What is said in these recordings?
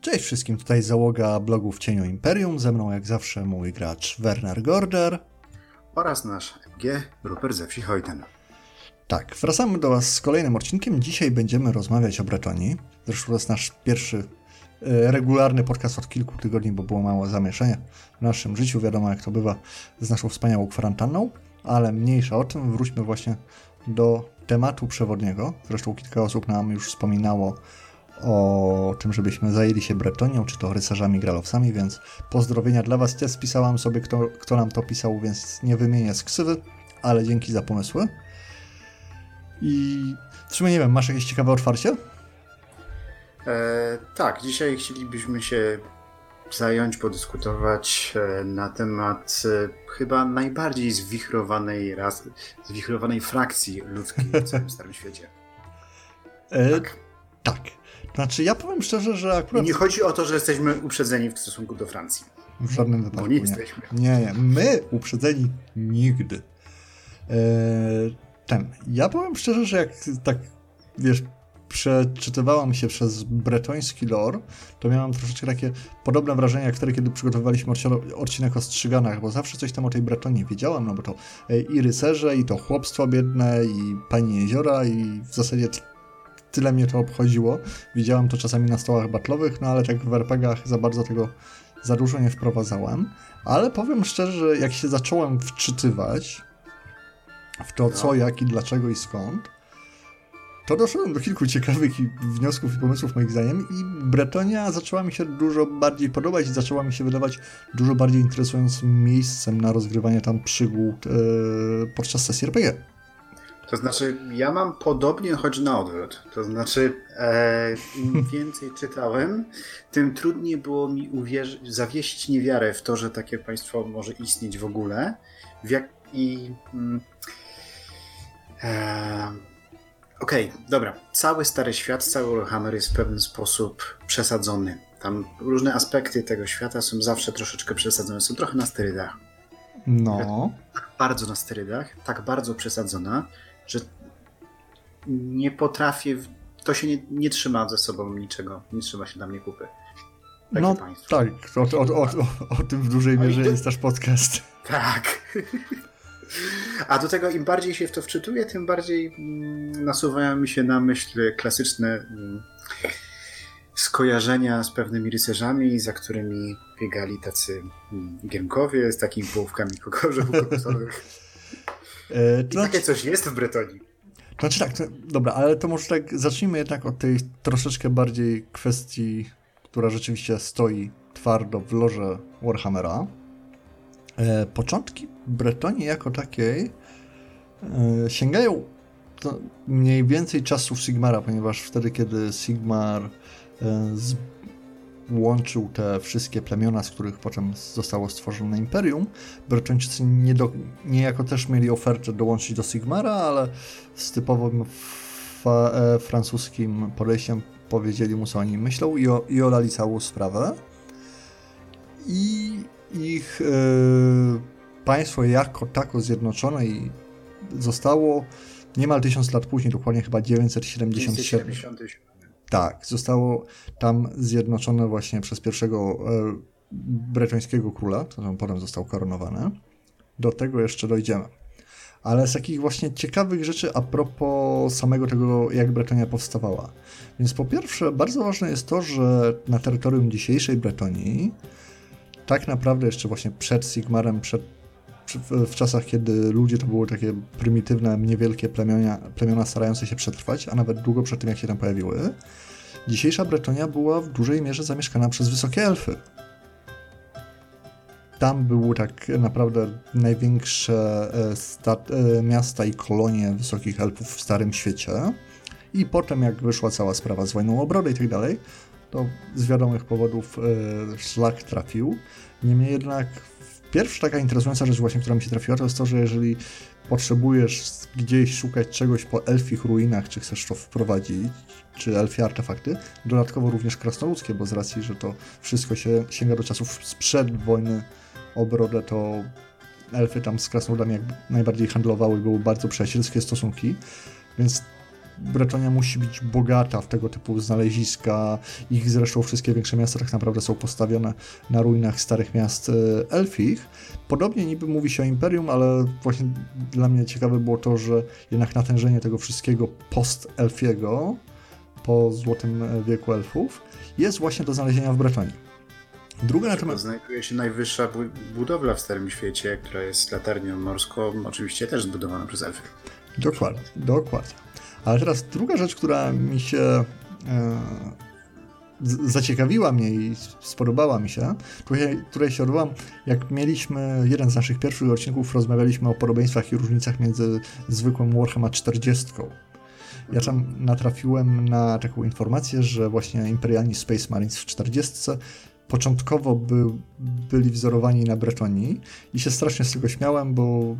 Cześć wszystkim, tutaj załoga blogu w cieniu Imperium. Ze mną jak zawsze mój gracz Werner Gorder. Oraz nasz MG Rupert ze wsi Hojten. Tak, wracamy do Was z kolejnym odcinkiem. Dzisiaj będziemy rozmawiać o Bretonii. Zresztą to jest nasz pierwszy e, regularny podcast od kilku tygodni, bo było mało zamieszania w naszym życiu. Wiadomo, jak to bywa z naszą wspaniałą kwarantanną, ale mniejsza o tym. Wróćmy właśnie do tematu przewodniego. Zresztą kilka osób nam już wspominało o tym, żebyśmy zajęli się Bretonią, czy to rycerzami gralowcami, więc pozdrowienia dla Was. Też spisałam sobie, kto, kto nam to pisał, więc nie wymienię z ksywy, ale dzięki za pomysły. I w sumie nie wiem, masz jakieś ciekawe otwarcie? E, tak, dzisiaj chcielibyśmy się zająć, podyskutować e, na temat e, chyba najbardziej zwichrowanej raz, zwichrowanej frakcji ludzkiej w całym Starym Świecie. E, tak. Tak. Znaczy, ja powiem szczerze, że akurat... Nie chodzi o to, że jesteśmy uprzedzeni w stosunku do Francji. W żadnym wypadku Bo nie jesteśmy. Nie, nie. My uprzedzeni nigdy. Eee, ten. Ja powiem szczerze, że jak tak, wiesz, przeczytywałam się przez bretoński lore, to miałam troszeczkę takie podobne wrażenie jak wtedy, kiedy przygotowywaliśmy odcinek o Strzyganach, bo zawsze coś tam o tej Bretonii wiedziałam, no bo to e, i rycerze, i to chłopstwo biedne, i pani jeziora, i w zasadzie tyle mnie to obchodziło. Widziałem to czasami na stołach batlowych, no ale tak w RPGach za bardzo tego za dużo nie wprowadzałem. Ale powiem szczerze, że jak się zacząłem wczytywać w to, co, no. jak i dlaczego i skąd, to doszedłem do kilku ciekawych wniosków i pomysłów moich zdaniem i Bretonia zaczęła mi się dużo bardziej podobać i zaczęła mi się wydawać dużo bardziej interesującym miejscem na rozgrywanie tam przygód yy, podczas sesji RPG. To znaczy, ja mam podobnie, choć na odwrót. To znaczy, e, im więcej czytałem, tym trudniej było mi uwierzyć, zawieść niewiarę w to, że takie państwo może istnieć w ogóle. W jak, I. Mm, e, Okej, okay, dobra. Cały Stary Świat, cały Warhammer jest w pewien sposób przesadzony. Tam różne aspekty tego świata są zawsze troszeczkę przesadzone. Są trochę na sterydach. No. Tak bardzo na sterydach, tak bardzo przesadzona, że nie potrafię, to się nie, nie trzyma ze sobą niczego, nie trzyma się dla mnie kupy. Takie no państwo. tak, o, o, o, o, tym w dużej mierze jest też podcast. Tak. A do tego im bardziej się w to wczytuję, tym bardziej mm, nasuwają mi się na myśl klasyczne mm, skojarzenia z pewnymi rycerzami, za którymi biegali tacy mm, giermkowie z takimi połówkami kokorzów kokosowych. E, to takie coś jest w Bretonii. Znaczy tak, to, dobra, ale to może tak zacznijmy jednak od tej troszeczkę bardziej kwestii, która rzeczywiście stoi twardo w loże Warhammera. E, początki Bretonii jako takiej e, sięgają mniej więcej czasów Sigmara, ponieważ wtedy, kiedy Sigmar e, z łączył te wszystkie plemiona, z których potem zostało stworzone imperium. Bretończycy nie do, niejako też mieli ofertę dołączyć do Sigmara, ale z typowym fa, e, francuskim podejściem powiedzieli mu, co oni myślą i, o, i olali całą sprawę. I ich e, państwo jako tako zjednoczone i zostało niemal tysiąc lat później, dokładnie chyba 977. 977. Tak, zostało tam zjednoczone właśnie przez pierwszego e, bretońskiego króla, to potem został koronowany. Do tego jeszcze dojdziemy. Ale z takich właśnie ciekawych rzeczy a propos samego tego, jak Bretonia powstawała. Więc po pierwsze, bardzo ważne jest to, że na terytorium dzisiejszej Bretonii, tak naprawdę jeszcze właśnie przed Sigmarem, przed, w czasach, kiedy ludzie to były takie prymitywne, niewielkie plemiona, plemiona starające się przetrwać, a nawet długo przed tym, jak się tam pojawiły, Dzisiejsza Bretonia była w dużej mierze zamieszkana przez wysokie elfy. Tam były tak naprawdę największe e, e, miasta i kolonie wysokich elfów w Starym Świecie. I potem, jak wyszła cała sprawa z wojną o brodę i tak dalej, to z wiadomych powodów e, szlak trafił. Niemniej jednak pierwsza taka interesująca rzecz właśnie, która mi się trafiła, to jest to, że jeżeli potrzebujesz gdzieś szukać czegoś po elfich ruinach, czy chcesz to wprowadzić, czy elfie artefakty, dodatkowo również krasnoludzkie, bo z racji, że to wszystko się sięga do czasów sprzed wojny o Brodę, to elfy tam z krasnoludami jak najbardziej handlowały, były bardzo przyjacielskie stosunki, więc Bretonia musi być bogata w tego typu znaleziska. Ich zresztą wszystkie większe miasta tak naprawdę są postawione na ruinach starych miast e, elfich. Podobnie niby mówi się o Imperium, ale właśnie dla mnie ciekawe było to, że jednak natężenie tego wszystkiego post-elfiego, po Złotym Wieku Elfów, jest właśnie do znalezienia w Bretonii. Druga natomiast... Znajduje się najwyższa budowla w Starym Świecie, która jest latarnią morską, oczywiście też zbudowana przez elfy. Dokładnie, dokładnie. Ale teraz druga rzecz, która mi się e, zaciekawiła mnie i spodobała mi się, której, której się odwołam, jak mieliśmy jeden z naszych pierwszych odcinków, rozmawialiśmy o podobieństwach i różnicach między zwykłym Warhammer a 40. Ja tam natrafiłem na taką informację, że właśnie imperialni Space Marines w 40 początkowo by, byli wzorowani na Bretonii i się strasznie z tego śmiałem, bo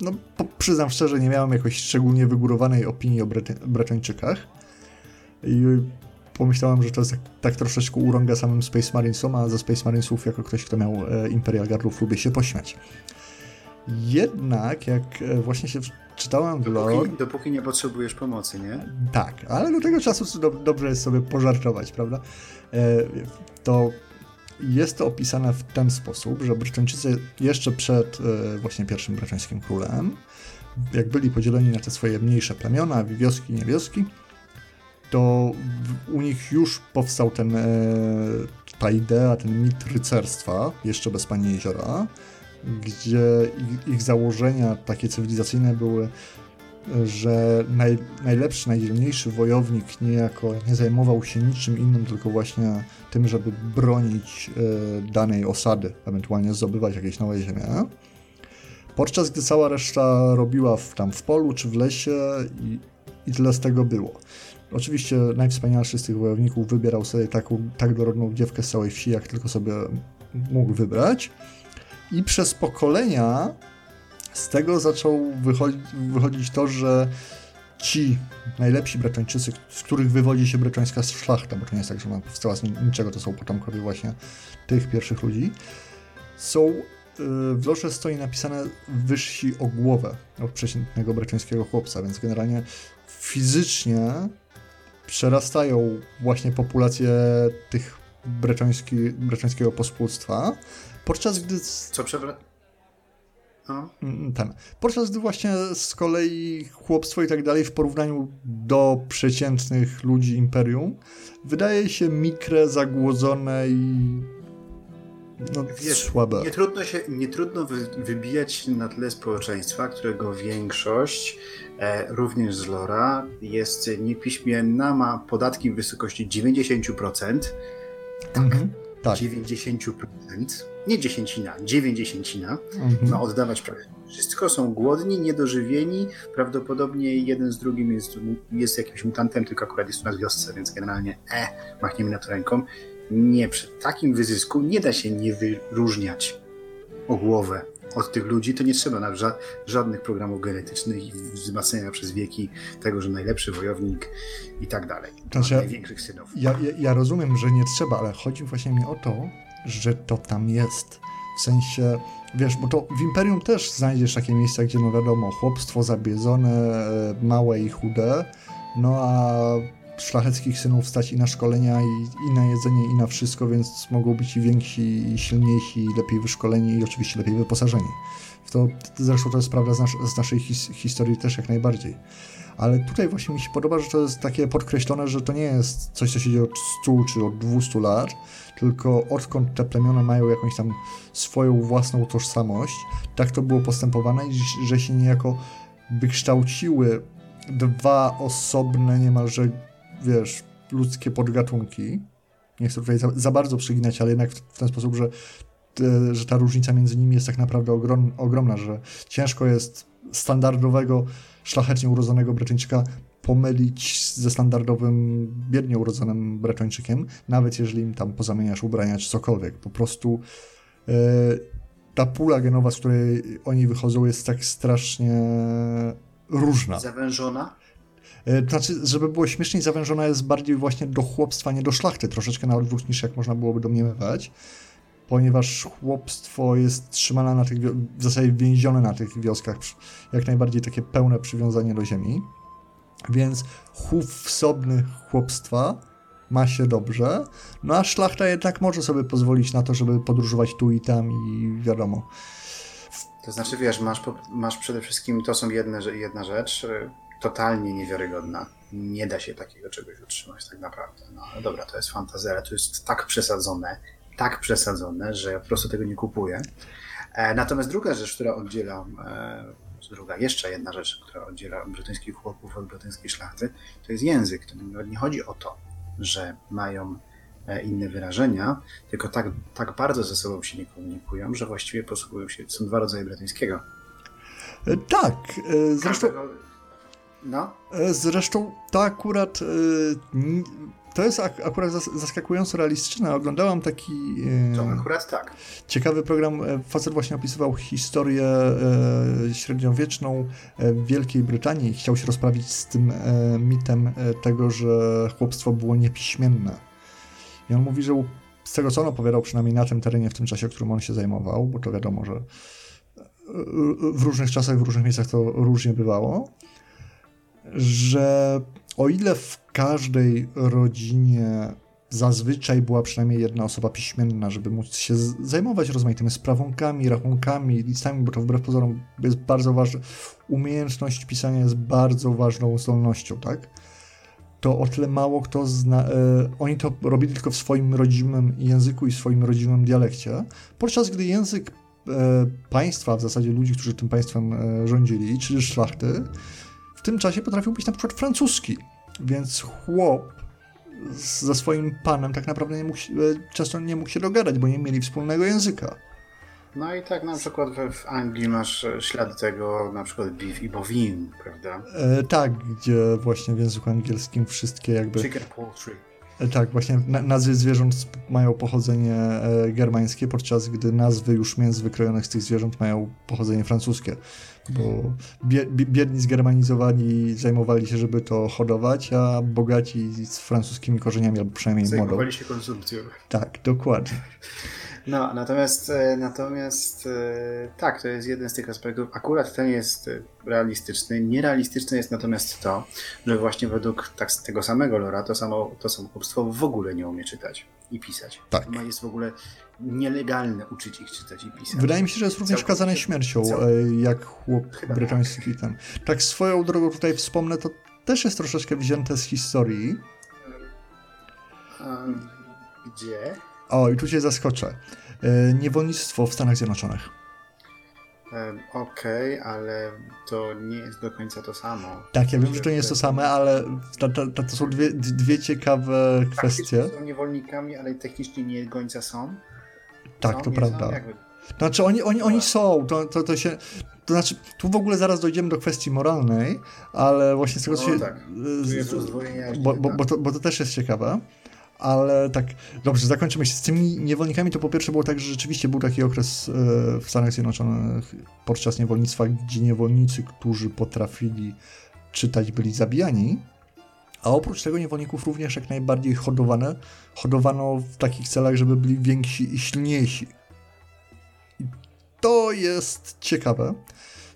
no, po, przyznam szczerze, nie miałem jakoś szczególnie wygórowanej opinii o Bretończykach i pomyślałem, że to jest tak, tak troszeczkę urąga samym Space Marinesom, a ze Space Marinesów jako ktoś, kto miał e, Imperial Guardów lubię się pośmiać. Jednak jak e, właśnie się czytałem w lore... Dopóki nie potrzebujesz pomocy, nie? Tak, ale do tego czasu do, dobrze jest sobie pożartować, prawda? E, to jest to opisane w ten sposób, że Brytyjczycy jeszcze przed e, właśnie pierwszym brytyjskim królem, jak byli podzieleni na te swoje mniejsze plemiona, wioski, nie wioski, to u nich już powstał ten, e, ta idea, ten mit rycerstwa, jeszcze bez Pani Jeziora, gdzie ich założenia takie cywilizacyjne były że naj, najlepszy, najdzielniejszy wojownik niejako nie zajmował się niczym innym, tylko właśnie tym, żeby bronić y, danej osady, ewentualnie zdobywać jakieś nowe ziemie. Podczas gdy cała reszta robiła w, tam w polu czy w lesie i, i tyle z tego było. Oczywiście najwspanialszy z tych wojowników wybierał sobie taką, tak dorodną dziewkę z całej wsi, jak tylko sobie mógł wybrać. I przez pokolenia z tego zaczął wychodzić, to, że ci najlepsi Bretończycy, z których wywodzi się breczońska szlachta, bo to nie jest tak, że ona powstała z niczego, to są potomkowie właśnie tych pierwszych ludzi, są y, w losze stoi napisane wyżsi o głowę od przeciętnego breczońskiego chłopca, więc generalnie fizycznie przerastają właśnie populację tych breczońskiego pospólstwa, podczas gdy... Co przewraca? No. Ten. Podczas gdy właśnie z kolei chłopstwo i tak dalej w porównaniu do przeciętnych ludzi Imperium wydaje się mikre, zagłodzone i no, Wiesz, słabe. Nie trudno, się, nie trudno wy, wybijać się na tle społeczeństwa, którego większość, e, również z Lora, jest niepiśmienna, ma podatki w wysokości 90%. Tak. Mhm, tak. 90% nie dziesięcina, dziewięćdziesięcina, mhm. ma oddawać prawie wszystko, są głodni, niedożywieni, prawdopodobnie jeden z drugim jest, jest jakimś mutantem, tylko akurat jest u nas w wiosce, więc generalnie e, machniemy na to ręką. Nie, przy takim wyzysku nie da się nie wyróżniać o głowę od tych ludzi, to nie trzeba na ża żadnych programów genetycznych i wzmacniania przez wieki tego, że najlepszy wojownik i tak dalej. Znaczy, największych synów. Ja, ja, ja rozumiem, że nie trzeba, ale chodzi właśnie mi o to, że to tam jest. W sensie, wiesz, bo to w Imperium też znajdziesz takie miejsca, gdzie no wiadomo, chłopstwo zabiedzone, e, małe i chude, no a szlacheckich synów stać i na szkolenia, i, i na jedzenie, i na wszystko, więc mogą być i więksi, i silniejsi, i lepiej wyszkoleni, i oczywiście lepiej wyposażeni. To, zresztą to jest prawda z, nas, z naszej his, historii też jak najbardziej. Ale tutaj właśnie mi się podoba, że to jest takie podkreślone, że to nie jest coś, co się dzieje od 100 czy od 200 lat, tylko odkąd te plemiona mają jakąś tam swoją własną tożsamość, tak to było postępowane, że się niejako wykształciły dwa osobne, niemalże, wiesz, ludzkie podgatunki. Nie chcę tutaj za, za bardzo przyginać, ale jednak w, w ten sposób, że, te, że ta różnica między nimi jest tak naprawdę ogrom, ogromna, że ciężko jest standardowego, szlachetnie urodzonego Brytyjczyka pomylić ze standardowym, biednie urodzonym Bretończykiem, nawet jeżeli im tam pozamieniasz ubrania czy cokolwiek. Po prostu e, ta pula genowa, z której oni wychodzą, jest tak strasznie różna. Zawężona? E, znaczy, żeby było śmieszniej, zawężona jest bardziej właśnie do chłopstwa, nie do szlachty, troszeczkę na odwrót niż jak można byłoby domniemywać, ponieważ chłopstwo jest trzymane na tych, w zasadzie więzione na tych wioskach, jak najbardziej takie pełne przywiązanie do ziemi. Więc chów wsobny chłopstwa ma się dobrze, no a szlachta jednak może sobie pozwolić na to, żeby podróżować tu i tam i wiadomo. To znaczy, wiesz, masz, masz przede wszystkim, to są jedne, jedna rzecz, y, totalnie niewiarygodna. Nie da się takiego czegoś utrzymać tak naprawdę. No ale dobra, to jest fantazja, ale to jest tak przesadzone, tak przesadzone, że ja po prostu tego nie kupuję. E, natomiast druga rzecz, która oddziela, e, druga, jeszcze jedna rzecz, która oddziela brytyjskich chłopów od brytyjskiej szlachty, to jest język. To nie chodzi o to, że mają e, inne wyrażenia, tylko tak, tak bardzo ze sobą się nie komunikują, że właściwie posługują się, są dwa rodzaje brytyjskiego. Tak, zresztą... No. Zresztą to akurat to jest ak akurat zaskakująco realistyczne. Oglądałam taki. To akurat tak. Ciekawy program. E, facet właśnie opisywał historię e, średniowieczną e, w Wielkiej Brytanii. Chciał się rozprawić z tym e, mitem e, tego, że chłopstwo było niepiśmienne. I on mówi, że z tego co on opowiadał, przynajmniej na tym terenie, w tym czasie, którym on się zajmował, bo to wiadomo, że e, w różnych czasach, w różnych miejscach to różnie bywało, że o ile w każdej rodzinie zazwyczaj była przynajmniej jedna osoba piśmienna, żeby móc się zajmować rozmaitymi sprawonkami, rachunkami, listami, bo to wbrew pozorom jest bardzo ważne. Umiejętność pisania jest bardzo ważną zdolnością, tak? To o tyle mało kto zna. E, oni to robili tylko w swoim rodzimym języku i swoim rodzimym dialekcie, podczas gdy język e, państwa, w zasadzie ludzi, którzy tym państwem e, rządzili, czyli szlachty, w tym czasie potrafił być na przykład francuski, więc chłop ze swoim panem tak naprawdę nie mógł, e, często nie mógł się dogadać, bo nie mieli wspólnego języka. No i tak na przykład w Anglii masz e, ślady tego, na przykład beef i bovin, prawda? E, tak, gdzie właśnie w języku angielskim wszystkie jakby... Chicken poultry. Tak, właśnie nazwy zwierząt mają pochodzenie e, germańskie, podczas gdy nazwy już mięs wykrojonych z tych zwierząt mają pochodzenie francuskie. Bo biedni zgermanizowani zajmowali się, żeby to hodować, a bogaci z francuskimi korzeniami, albo przynajmniej modą. Zajmowali się konsumpcją. Tak, dokładnie. No, natomiast, e, natomiast tak, to jest jeden z tych aspektów. Akurat ten jest realistyczny. Nierealistyczne jest natomiast to, że właśnie według tak, tego samego Lora to samo to samobójstwo w ogóle nie umie czytać i pisać. Tak. Jest w ogóle nielegalne uczyć ich czytać i pisać. Wydaje mi się, że jest również kazane śmiercią, e, jak chłop Chyba brytyjski. Tak. tak swoją drogą tutaj wspomnę, to też jest troszeczkę wzięte z historii. Gdzie? O, i tu cię zaskoczę. E, niewolnictwo w Stanach Zjednoczonych. Okej, okay, ale to nie jest do końca to samo. Tak, ja wiem, że to nie jest to samo, ale to, to, to są dwie, dwie ciekawe kwestie. Są niewolnikami, ale technicznie nie do końca są. Tak, są? to prawda. To znaczy, oni, oni, oni są, to, to, to się... To znaczy, tu w ogóle zaraz dojdziemy do kwestii moralnej, ale właśnie z tego, co no, się... Tak. Z, bo, bo, bo, to, bo to też jest ciekawe ale tak, dobrze, zakończymy się z tymi niewolnikami. To po pierwsze było tak, że rzeczywiście był taki okres e, w Stanach Zjednoczonych podczas niewolnictwa, gdzie niewolnicy, którzy potrafili czytać, byli zabijani. A oprócz tego niewolników również jak najbardziej hodowane, hodowano w takich celach, żeby byli więksi i silniejsi. I to jest ciekawe.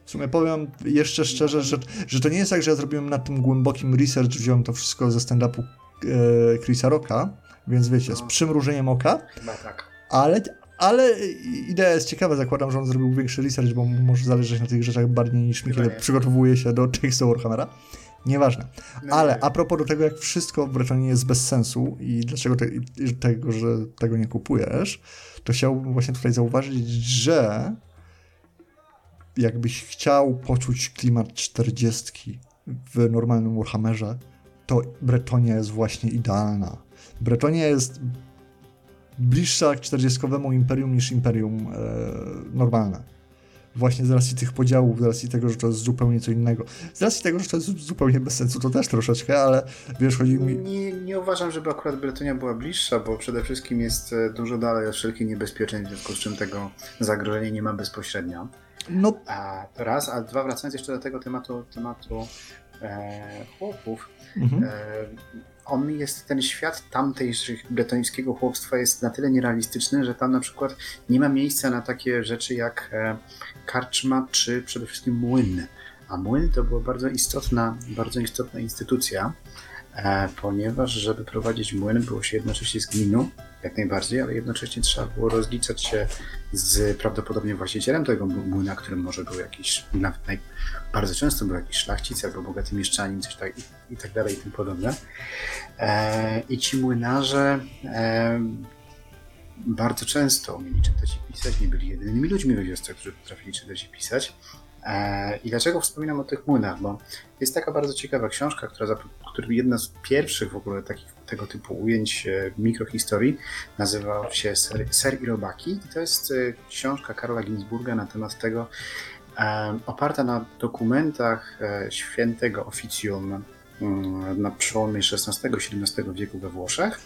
W sumie powiem jeszcze szczerze, że, że to nie jest tak, że ja zrobiłem nad tym głębokim research, wziąłem to wszystko ze stand-upu e, Chrisa Rocka, więc wiecie, z no. przymrużeniem oka. Chyba tak. Ale, ale idea jest ciekawa, zakładam, że on zrobił większy research, bo może zależeć na tych rzeczach bardziej niż mi, kiedy przygotowuje się do tekstu Warhammera. Nieważne. No ale a propos do tego, jak wszystko w Bretonie jest bez sensu i dlaczego te, tego, że tego nie kupujesz, to chciałbym właśnie tutaj zauważyć, że jakbyś chciał poczuć klimat czterdziestki w normalnym Warhammerze, to Bretonia jest właśnie idealna. Bretonia jest bliższa 40-owemu imperium niż imperium e, normalne. Właśnie z racji tych podziałów, z racji tego, że to jest zupełnie co innego. Z racji tego, że to jest zupełnie bez sensu, to też troszeczkę, ale wiesz, chodzi mi... Nie, nie uważam, żeby akurat Bretonia była bliższa, bo przede wszystkim jest e, dużo dalej od wszelkich niebezpieczeństw, w związku z czym tego zagrożenia nie ma bezpośrednio. No. A raz, a dwa, wracając jeszcze do tego tematu, tematu chłopów, mhm. e, on jest, ten świat tamtejszych bretońskiego chłopstwa jest na tyle nierealistyczny, że tam na przykład nie ma miejsca na takie rzeczy jak e, karczma czy przede wszystkim młyn. A młyn to była bardzo istotna, bardzo istotna instytucja, e, ponieważ żeby prowadzić młyn było się jednocześnie z gminą, jak najbardziej, ale jednocześnie trzeba było rozliczać się z prawdopodobnie właścicielem tego młyna, którym może był jakiś, nawet naj, bardzo często był jakiś szlachcic albo bogaty mieszczanin, coś tak i, i tak dalej i tym podobne. E, I ci młynarze e, bardzo często umieli czytać i pisać, nie byli jedynymi ludźmi we wiosce, którzy potrafili czytać i pisać. E, I dlaczego wspominam o tych młynach? Bo jest taka bardzo ciekawa książka, która, która jedna z pierwszych w ogóle takich tego typu ujęć e, mikrohistorii nazywa się Ser, Ser i Robaki. I to jest e, książka Karola Ginsburga na temat tego, oparta na dokumentach świętego oficjum mm, na przełomie XVI-XVII wieku we Włoszech.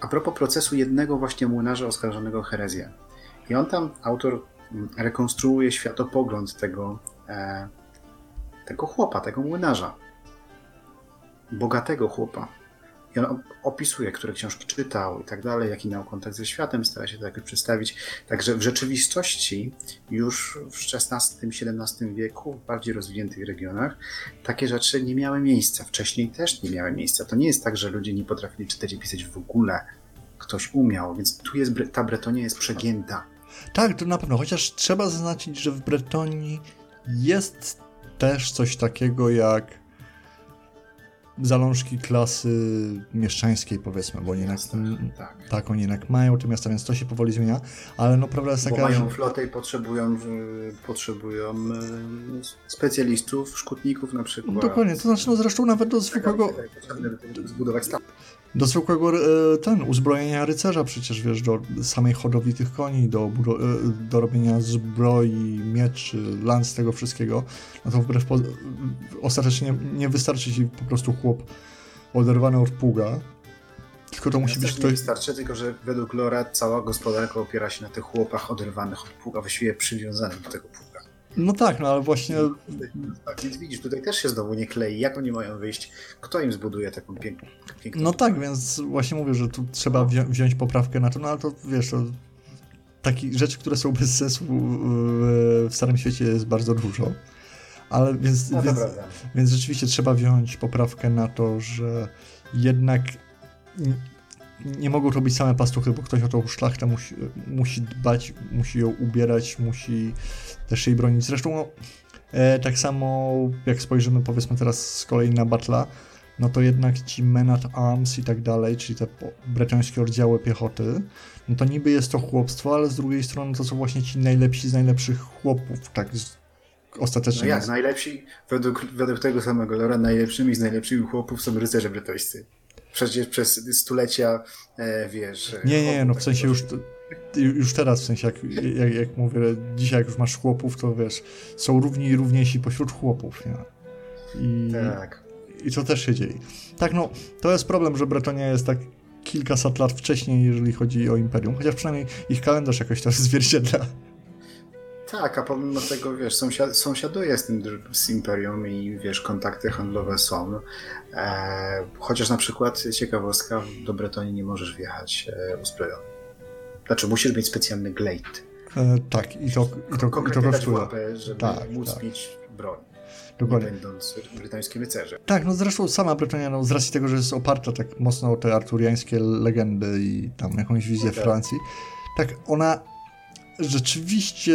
A propos procesu jednego właśnie młynarza oskarżonego o herezję. I on tam, autor rekonstruuje światopogląd tego, e, tego chłopa, tego młynarza. Bogatego chłopa. I on opisuje, które książki czytał i tak dalej, jaki miał kontakt ze światem, stara się to jakoś przedstawić. Także w rzeczywistości już w XVI-XVII wieku, w bardziej rozwiniętych regionach, takie rzeczy nie miały miejsca. Wcześniej też nie miały miejsca. To nie jest tak, że ludzie nie potrafili czytać i pisać w ogóle. Ktoś umiał, więc tu jest, ta Bretonia jest przegięta tak, to na pewno, chociaż trzeba zaznaczyć, że w Bretonii jest też coś takiego jak zalążki klasy mieszczańskiej, powiedzmy, bo oni jednak, tak. tak, oni jednak mają te miasta, więc to się powoli zmienia, ale no prawda jest taka, bo mają że... flotę i potrzebują, potrzebują e, specjalistów, szkutników na przykład. No, dokładnie, to znaczy no zresztą nawet do zwykłego... Zbudować staw do zwykłego e, ten, uzbrojenia rycerza przecież, wiesz, do samej hodowli tych koni, do, e, do robienia zbroi, mieczy, lans, tego wszystkiego, no to wbrew po, ostatecznie nie wystarczy ci po prostu chłop oderwany od pługa, tylko to musi być ktoś... Nie wystarczy, tylko że według Lora cała gospodarka opiera się na tych chłopach oderwanych od pługa, właściwie przywiązanych do tego pługa. No tak, no ale właśnie... Tak, więc widzisz, tutaj też się znowu nie klei. Jak oni mają wyjść? Kto im zbuduje taką piękną... piękną no tak, więc właśnie mówię, że tu trzeba wzi wziąć poprawkę na to, no ale to wiesz, to takich rzeczy, które są bez sensu w Starym Świecie jest bardzo dużo. Ale więc, no więc, więc rzeczywiście trzeba wziąć poprawkę na to, że jednak nie mogą robić same pastuchy, bo ktoś o tą szlachtę musi, musi dbać, musi ją ubierać, musi też jej bronić. Zresztą no, e, tak samo jak spojrzymy powiedzmy teraz z kolei na Batla, no to jednak ci men at arms i tak dalej, czyli te bretońskie oddziały piechoty, no to niby jest to chłopstwo, ale z drugiej strony to są właśnie ci najlepsi z najlepszych chłopów, tak ostatecznie. No jak, najlepsi, według, według tego samego Lora, najlepszymi z najlepszymi chłopów są rycerze bretońscy. Przecież przez stulecia, e, wiesz... Nie, nie, no w sensie już już teraz, w sensie jak, jak, jak mówię, dzisiaj jak już masz chłopów, to wiesz, są równi i równiejsi pośród chłopów, nie? I, tak. I to też się dzieje. Tak, no, to jest problem, że Bretonia jest tak kilkaset lat wcześniej, jeżeli chodzi o Imperium, chociaż przynajmniej ich kalendarz jakoś to zwierciedla. Tak, a pomimo tego, wiesz, sąsiad, sąsiaduje z tym z Imperium i, wiesz, kontakty handlowe są. E, chociaż na przykład, ciekawostka, do Bretonii nie możesz wjechać e, uzbrojony. Znaczy, musisz mieć specjalny glade. E, tak, i to, i to, i to kosztuje. Łapę, żeby tak, móc tak. mieć broń. Dokładnie. Nie będąc brytyjskim rycerzem. Tak, no zresztą sama Brytania, no, z racji tego, że jest oparta tak mocno o te arturiańskie legendy i tam jakąś wizję okay. Francji, tak ona rzeczywiście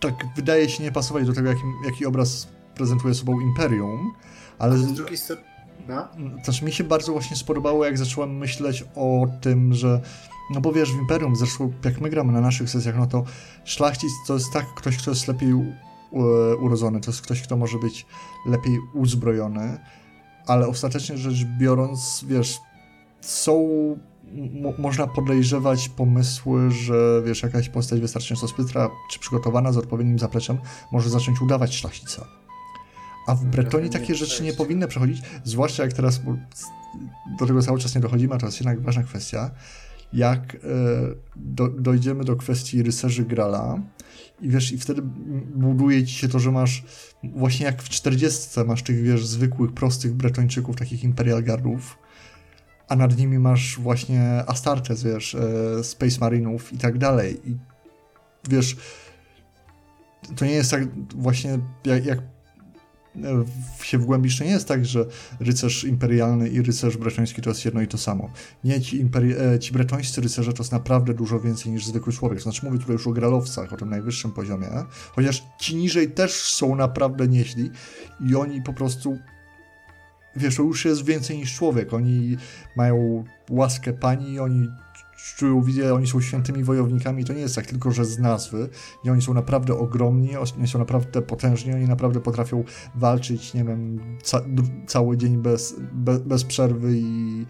tak wydaje się nie pasować do tego, jaki, jaki obraz prezentuje sobą Imperium, ale... z drugiej strony... No? Znaczy mi się bardzo właśnie spodobało, jak zacząłem myśleć o tym, że no bo wiesz, w Imperium, zresztą jak my gramy na naszych sesjach, no to szlachcic to jest tak ktoś, kto jest lepiej urodzony, to jest ktoś, kto może być lepiej uzbrojony, ale ostatecznie rzecz biorąc, wiesz, są można podejrzewać pomysły, że wiesz, jakaś postać wystarczająco spytra czy przygotowana z odpowiednim zapleczem może zacząć udawać szlachcica. A w Bretonii takie rzeczy nie powinny przechodzić, zwłaszcza jak teraz do tego cały czas nie dochodzimy, a to jest jednak ważna kwestia, jak e, do, dojdziemy do kwestii rycerzy Grala i wiesz, i wtedy buduje ci się to, że masz właśnie jak w 40 masz tych, wiesz, zwykłych, prostych bretończyków, takich Imperial Guardów, a nad nimi masz właśnie Astartes, wiesz, e, Space Marinów i tak dalej. I wiesz, to nie jest tak właśnie jak, jak się wgłębisz, nie jest tak, że rycerz imperialny i rycerz bretoński to jest jedno i to samo. Nie, ci, imperi- e, ci bretońscy rycerze to jest naprawdę dużo więcej niż zwykły człowiek. Znaczy mówię tutaj już o gralowcach, o tym najwyższym poziomie, chociaż ci niżej też są naprawdę nieźli i oni po prostu wiesz, to już jest więcej niż człowiek. Oni mają łaskę pani, oni czują wizję, oni są świętymi wojownikami. To nie jest tak tylko, że z nazwy. I oni są naprawdę ogromni, oni są naprawdę potężni, oni naprawdę potrafią walczyć, nie wiem, ca cały dzień bez, bez, bez przerwy i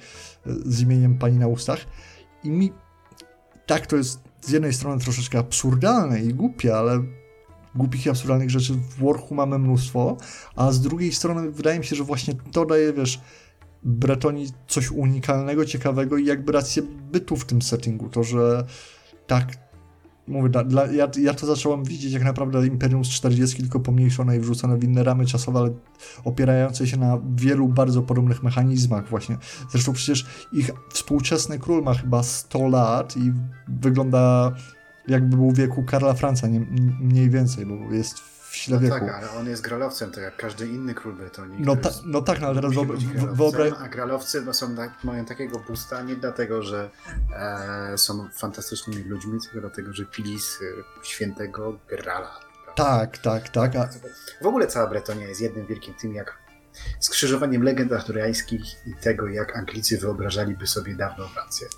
z imieniem pani na ustach. I mi tak to jest z jednej strony troszeczkę absurdalne i głupie, ale głupich i absurdalnych rzeczy w Warhu mamy mnóstwo, a z drugiej strony wydaje mi się, że właśnie to daje, wiesz, Bretonii coś unikalnego, ciekawego i jakby rację bytu w tym settingu. To, że tak, mówię, dla, ja, ja to zacząłem widzieć jak naprawdę Imperium z 40, tylko pomniejszone i wrzucone w inne ramy czasowe, ale opierające się na wielu bardzo podobnych mechanizmach właśnie. Zresztą przecież ich współczesny król ma chyba 100 lat i wygląda jakby był wieku Karla Franca, nie, mniej więcej, bo jest w no tak, ale on jest gralowcem, tak jak każdy inny król Bretonii. No, ta, no tak, no ale teraz wyobraź... A gralowcy no, są, mają takiego busta nie dlatego, że e, są fantastycznymi ludźmi, tylko dlatego, że pili z świętego Grala. Tak, tak, tak. A... W ogóle cała Bretonia jest jednym wielkim tym, jak skrzyżowaniem legend arturiańskich i tego, jak Anglicy wyobrażaliby sobie dawną Francję.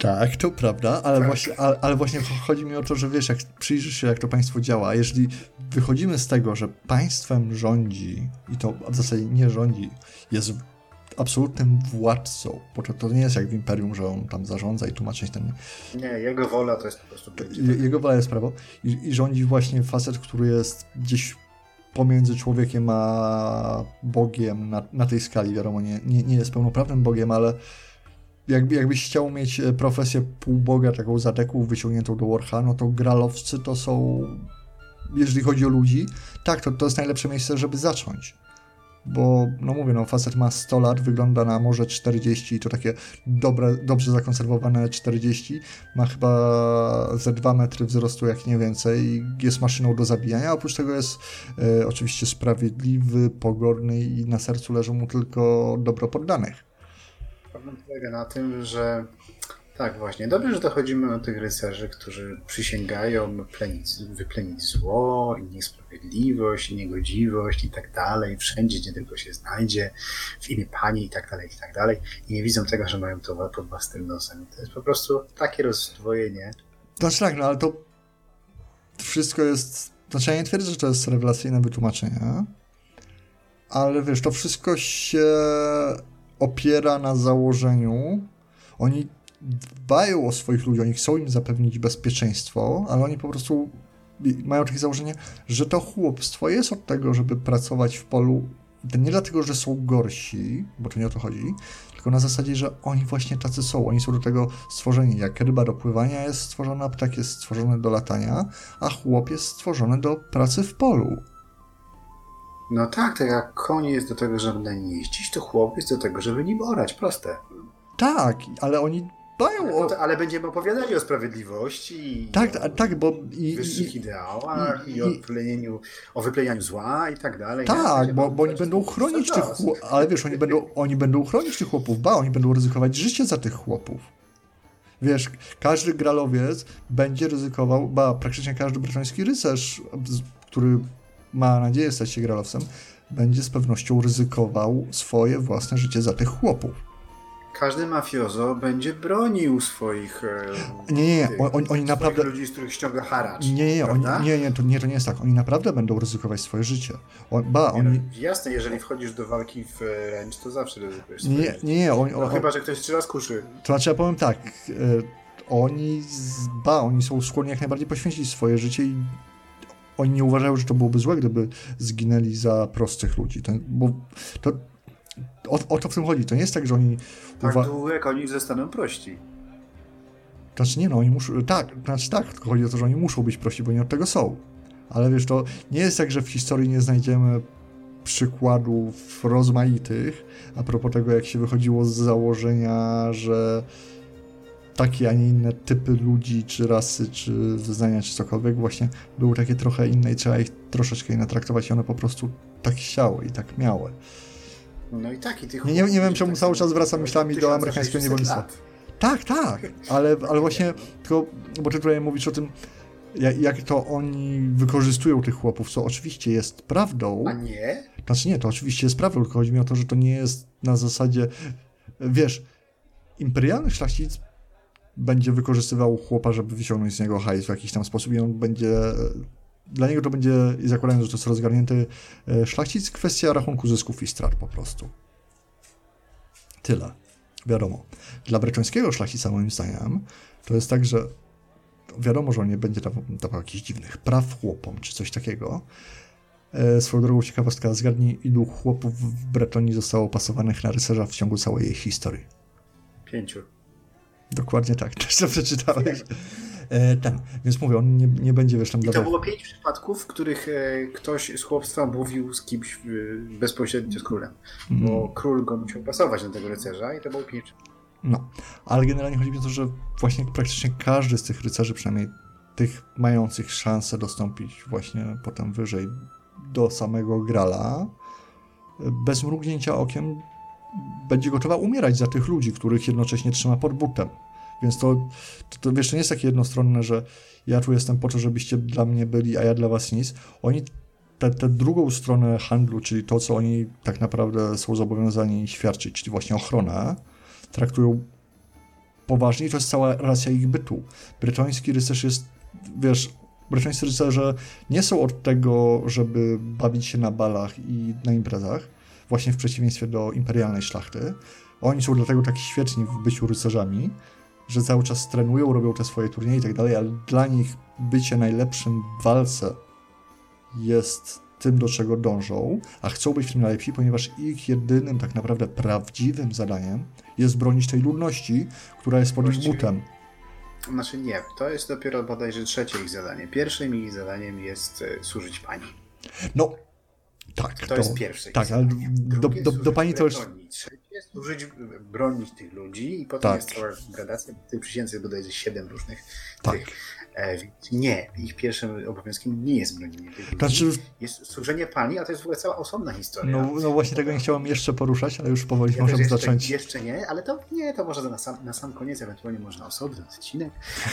Tak, to prawda, ale, tak. Właśnie, ale, ale, właśnie chodzi mi o to, że wiesz, jak przyjrzysz się, jak to państwo działa, jeżeli wychodzimy z tego, że państwem rządzi, i to w zasadzie nie rządzi, jest absolutnym władcą, bo to, to nie jest jak w Imperium, że on tam zarządza i tłumaczy ten... Nie, jego wola to jest po prostu... Je, jego wola jest prawo. I, i rządzi właśnie facet, który jest gdzieś pomiędzy człowiekiem a Bogiem na, na tej skali, wiadomo, nie, nie, nie jest pełnoprawnym Bogiem, ale jakby, jakbyś chciał mieć e, profesję półboga, taką zateku wyciągniętą do Warha, no to gralowcy to są, jeżeli chodzi o ludzi, tak, to, to jest najlepsze miejsce, żeby zacząć. Bo, no mówię, no facet ma 100 lat, wygląda na może 40 i to takie dobre, dobrze zakonserwowane 40. Ma chyba ze 2 metry wzrostu, jak nie więcej. Jest maszyną do zabijania, oprócz tego jest e, oczywiście sprawiedliwy, pogodny i na sercu leżą mu tylko dobro poddanych. Problem polega na tym, że tak właśnie, dobrze, że dochodzimy do tych rycerzy, którzy przysięgają plenić, wyplenić zło i niesprawiedliwość, i niegodziwość i tak dalej, wszędzie, gdzie tylko się znajdzie, w imię Pani i tak dalej, i tak dalej. I nie widzą tego, że mają to pod własnym nosem. To jest po prostu takie rozdwojenie. Znaczy tak, no ale to wszystko jest, znaczy ja nie twierdzę, że to jest rewelacyjne wytłumaczenie, ale wiesz, to wszystko się opiera na założeniu, oni dbają o swoich ludzi, oni chcą im zapewnić bezpieczeństwo, ale oni po prostu mają takie założenie, że to chłopstwo jest od tego, żeby pracować w polu nie dlatego, że są gorsi, bo to nie o to chodzi, tylko na zasadzie, że oni właśnie tacy są. Oni są do tego stworzeni. Jak ryba do pływania jest stworzona, ptak jest stworzony do latania, a chłop jest stworzony do pracy w polu. No tak, tak jak koń jest do tego, żeby na nim jeździć, to chłop jest do tego, żeby nim orać. Proste. Tak, ale oni dbają o... Ale będziemy opowiadali o sprawiedliwości tak, o tak, bo i, wyższych i, ideałach i, i, o, wyplenieniu, o wyplenianiu zła i tak dalej. Tak, bo, bo oni będą chronić tych chłopów, ale wiesz, oni będą, oni będą chronić tych chłopów, ba, oni będą ryzykować życie za tych chłopów. Wiesz, każdy gralowiec będzie ryzykował, ba, praktycznie każdy brytyjski rycerz, który ma nadzieję stać się gralowcem, będzie z pewnością ryzykował swoje własne życie za tych chłopów. Każdy mafiozo będzie bronił swoich. E, nie, nie, tych, oni, oni naprawdę. ludzi, z których ściąga haracz. Nie, nie, oni, nie, nie, to, nie, to nie jest tak. Oni naprawdę będą ryzykować swoje życie. On, ba, nie, oni... no, jasne, jeżeli wchodzisz do walki w ręcz, to zawsze ryzykujesz. Nie, nie, nie. nie oni, no, on, chyba, że ktoś trzy raz kuszy. To znaczy, ja powiem tak. E, oni, ba, oni są skłonni jak najbardziej poświęcić swoje życie i oni nie uważają, że to byłoby złe, gdyby zginęli za prostych ludzi. To, bo to, o, o, to w tym chodzi. To nie jest tak, że oni... Tak uwa- długo jak oni zostaną prości. Znaczy nie, no oni muszą... Tak, znaczy tak, tylko chodzi o to, że oni muszą być prości, bo nie od tego są. Ale wiesz, to nie jest tak, że w historii nie znajdziemy przykładów rozmaitych, a propos tego, jak się wychodziło z założenia, że takie, a nie inne typy ludzi, czy rasy, czy wyznania, czy cokolwiek, właśnie były takie trochę inne i trzeba ich troszeczkę inne traktować i one po prostu tak chciały i tak miały. No i tak, i tych Nie, nie, nie wiem, czemu cały czas wracam myślami do amerykańskiego niewolnictwa. Tak, tak, ale, ale właśnie, tylko, bo ty tutaj mówisz o tym, jak, jak to oni wykorzystują tych chłopów, co oczywiście jest prawdą. A nie? Znaczy nie, to oczywiście jest prawdą, tylko chodzi mi o to, że to nie jest na zasadzie, wiesz, imperialny szlachcic będzie wykorzystywał chłopa, żeby wyciągnąć z niego hajs w jakiś tam sposób i on będzie, dla niego to będzie, zakładając, że to jest rozgarnięty e, szlachcic, kwestia rachunku zysków i strat po prostu. Tyle. Wiadomo. Dla breczońskiego szlachcica, moim zdaniem, to jest tak, że wiadomo, że on nie będzie dawał, dawał jakichś dziwnych praw chłopom, czy coś takiego. E, swoją drogą ciekawostka, zgadnij, ilu chłopów w Bretonii zostało pasowanych na rycerza w ciągu całej jej historii. Pięciu. Dokładnie tak, też to przeczytałeś. E, ten, więc mówię, on nie, nie będzie wiesz tam I to było pięć przypadków, w których e, ktoś z chłopstwa mówił z kimś e, bezpośrednio z królem. Mm. Bo król go musiał pasować na tego rycerza i to było pięć No, ale generalnie chodzi mi o to, że właśnie praktycznie każdy z tych rycerzy, przynajmniej tych mających szansę dostąpić właśnie potem wyżej do samego Grala, bez mrugnięcia okiem będzie gotowa umierać za tych ludzi, których jednocześnie trzyma pod butem. Więc to, to, to wiesz, to nie jest takie jednostronne, że ja tu jestem po to, żebyście dla mnie byli, a ja dla was nic. Oni tę drugą stronę handlu, czyli to, co oni tak naprawdę są zobowiązani świadczyć, czyli właśnie ochronę, traktują poważnie to jest cała racja ich bytu. Brytoński rycerz jest, wiesz, brytońscy rycerze nie są od tego, żeby bawić się na balach i na imprezach, właśnie w przeciwieństwie do imperialnej szlachty. Oni są dlatego tak świetni w byciu rycerzami, że cały czas trenują, robią te swoje turnieje i tak dalej, ale dla nich bycie najlepszym w walce jest tym, do czego dążą, a chcą być w tym najlepsi, ponieważ ich jedynym, tak naprawdę prawdziwym zadaniem jest bronić tej ludności, która jest pod ich butem. Znaczy nie, to jest dopiero bodajże trzecie ich zadanie. Pierwszym ich zadaniem jest e, służyć pani. No, tak. To, jest pierwsze. Tak, ale do, do, do, pani to już. Trzecie służyć, bronić tych ludzi i potem tak. jest cała gradacja. W tej przysiędze bodajże siedem różnych tak. tych nie, ich pierwszym obowiązkiem nie jest bronienie tych znaczy... Jest służenie pani, a to jest w ogóle cała osobna historia. No, no właśnie tego nie chciałem jeszcze poruszać, ale już powoli ja możemy jeszcze, zacząć. Jeszcze nie, ale to nie, to może na sam, na sam koniec, ewentualnie można osobny odcinek.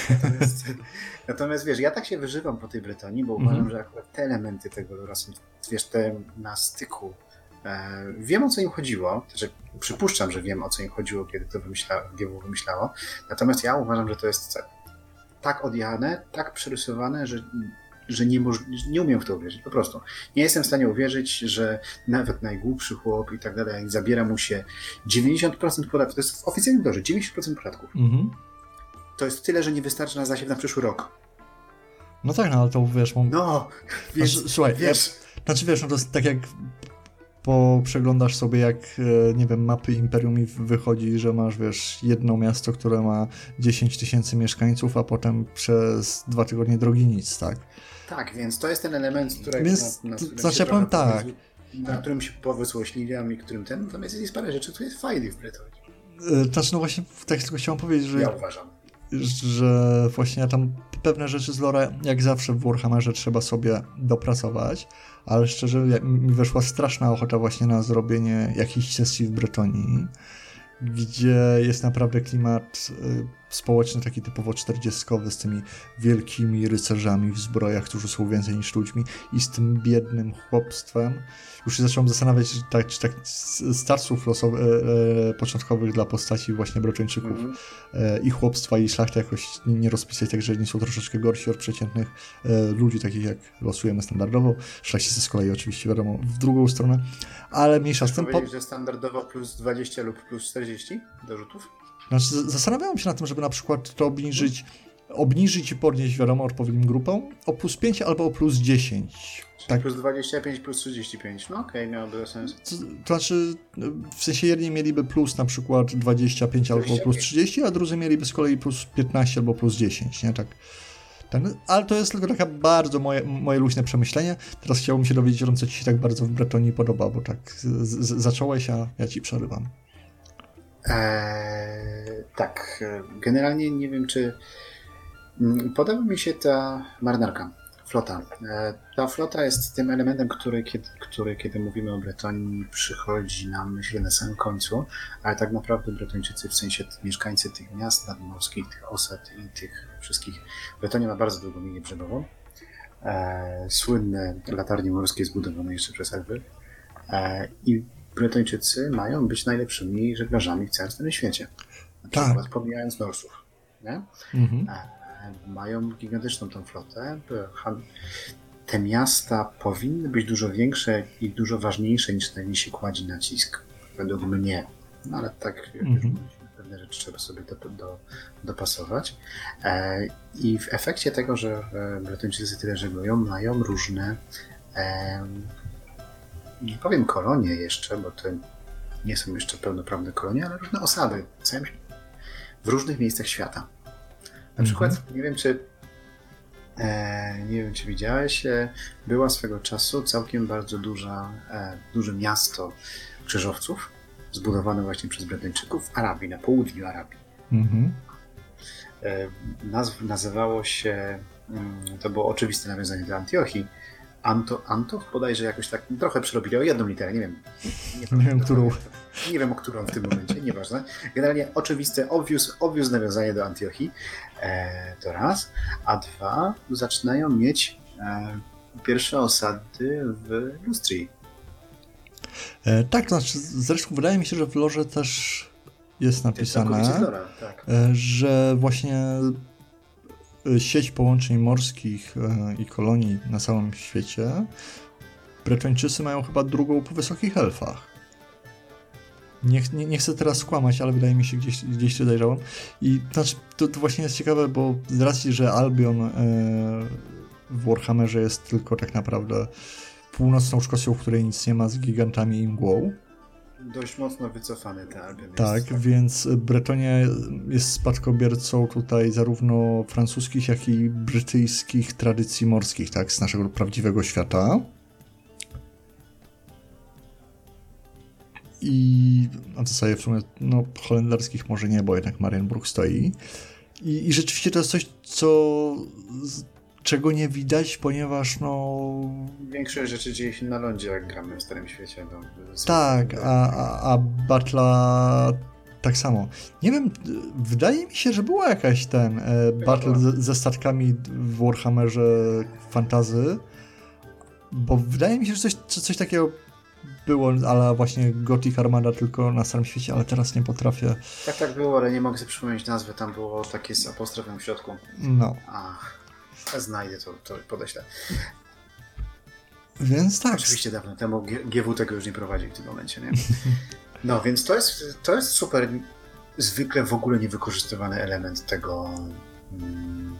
Natomiast, natomiast wiesz, ja tak się wyżywam po tej Bretonii, bo uważam, mm -hmm. że akurat te elementy tego są, wiesz, te na styku e, Wiem o co im chodziło, znaczy przypuszczam, że wiem o co im chodziło, kiedy to wymyśla, wymyślało. Natomiast ja uważam, że to jest tak odjechane, tak przerysowane, że, że nie, nie umiem w to uwierzyć. Po prostu. Nie jestem w stanie uwierzyć, że nawet najgłupszy chłop i tak dalej, jak zabiera mu się 90% podatków, to jest w oficjalnym dorze, 90% podatków. Mhm. To jest tyle, że nie wystarczy na zasiew na przyszły rok. No tak, no ale to wiesz... Mam... No, wiesz, znaczy, słuchaj, wiesz... Ja, znaczy wiesz, no to jest tak jak przeglądasz sobie, jak, e, nie wiem, mapy Imperium i wychodzi, że masz, wiesz, jedno miasto, które ma 10 tysięcy mieszkańców, a potem przez dwa tygodnie drogi nic, tak? Tak, więc to jest ten element, który więc, na, na znaczy, powiem tak. Na którym się powysłośliwiam i którym ten, natomiast jest parę rzeczy, które jest fajnych w Brytonii. E, znaczy, no właśnie, tak tylko chciałem powiedzieć, że... Ja uważam. Że właśnie tam pewne rzeczy z lore, jak zawsze w Warhammerze, trzeba sobie dopracować, ale szczerze mi weszła straszna ochota właśnie na zrobienie jakiejś sesji w Bretonii, gdzie jest naprawdę klimat y, społeczny, taki typowo czterdziestkowy, z tymi wielkimi rycerzami w zbrojach, którzy są więcej niż ludźmi i z tym biednym chłopstwem. Już się zacząłem zastanawiać, czy tak, czy tak starców losowych, e, początkowych dla postaci właśnie Broczeńczyków mm -hmm. e, i chłopstwa i szlachty jakoś nie rozpisać tak, że nie są troszeczkę gorsi od przeciętnych e, ludzi, takich jak losujemy standardowo. Szlachcice z kolei oczywiście wiadomo w drugą stronę, ale mniejsza z tym... po... że standardowo plus 20 lub plus 40 do rzutów? Znaczy, zastanawiałem się nad tym, żeby na przykład to obniżyć, obniżyć i podnieść, wiadomo, odpowiednim grupą o plus 5 albo o plus 10. Tak. Plus 25, plus 35. No okej, okay, miałoby sens. To, to, znaczy, w sensie jedni mieliby plus na przykład 25 albo plus 30, a drudzy mieliby z kolei plus 15 albo plus 10, nie? Tak. Ten, ale to jest tylko taka bardzo moje, moje luźne przemyślenie. Teraz chciałbym się dowiedzieć, co ci się tak bardzo w Bretonii podoba, bo tak z, z, zacząłeś, a ja ci przerywam. Eee, Tak, generalnie nie wiem, czy mm, podoba mi się ta marynarka, flota. E, ta flota jest tym elementem, który kiedy, który, kiedy mówimy o Bretonii, przychodzi nam myślę na samym końcu, ale tak naprawdę Bretończycy, w sensie mieszkańcy tych miast nadmorskich, tych osad i tych wszystkich. Bretonia ma bardzo długą linię brzegową. E, słynne latarnie morskie zbudowane jeszcze przez Elwy. E, I Bretończycy mają być najlepszymi żeglarzami w całym świecie. Tak. przykład pomijając Norsów. Nie? Mhm. E, mają gigantyczną tą flotę. Te miasta powinny być dużo większe i dużo ważniejsze niż na nie się kładzi nacisk. Według mnie. No ale tak mhm. pewne rzeczy trzeba sobie do, do, dopasować. E, I w efekcie tego, że e, Bretończycy tyle żeglują, mają różne nie powiem kolonie jeszcze, bo to nie są jeszcze pełnoprawne kolonie, ale różne osady w różnych miejscach świata. Na przykład, mm -hmm. nie wiem czy e, nie wiem czy widziałeś, e, była swego czasu całkiem bardzo duża, e, duże miasto krzyżowców, zbudowane właśnie przez Brytyjczyków w Arabii, na południu Arabii. Mm -hmm. Nazw, nazywało się, mm, to było oczywiste nawiązanie do Antiochii, Anto, Antow bodajże jakoś tak trochę przerobili o jedną literę, nie wiem. Nie, nie wiem, którą. Nie wiem, o którą w tym momencie, nieważne. Generalnie oczywiste, obvious, obvious nawiązanie do Antiochii, e, to raz. A dwa, zaczynają mieć e, pierwsze osady w Lustrii. E, tak, znaczy, zresztą wydaje mi się, że w Lorze też jest napisane, jest tak. E, że właśnie sieć połączeń morskich e, i kolonii na całym świecie, Bretończycy mają chyba drugą po wysokich elfach. Nie, nie, nie, chcę teraz skłamać, ale wydaje mi się, gdzieś, gdzieś to dojrzałem. I znaczy, to, to, właśnie jest ciekawe, bo z racji, że Albion e, w Warhammerze jest tylko tak naprawdę północną Szkocją, w której nic nie ma, z gigantami i mgłą, dość mocno wycofany ten album. Tak, jest. więc Bretonia jest spadkobiercą tutaj zarówno francuskich, jak i brytyjskich tradycji morskich, tak, z naszego prawdziwego świata. I na zasadzie w sumie, no, holenderskich może nie, bo jednak Marienburg stoi. I, I rzeczywiście to jest coś, co czego nie widać, ponieważ no... Większość rzeczy dzieje się na lądzie, jak gramy w Starym Świecie. No, tak, a, a, a Batla tak samo. Nie wiem, wydaje mi się, że była jakaś ten e, battle ze, ze, statkami w Warhammerze Fantazy, bo wydaje mi się, że coś, coś takiego było, ale właśnie Gothic Armada tylko na Starym Świecie, ale teraz nie potrafię. Tak, tak było, ale nie mogę sobie przypomnieć nazwy, tam było takie z apostrofem w środku. No. Ach. Ja znajdę to, to podeślę. Więc tak. Oczywiście dawno temu GW tego już nie prowadził w tym momencie, nie? No, więc to jest, to jest super, zwykle w ogóle niewykorzystywany element tego mm,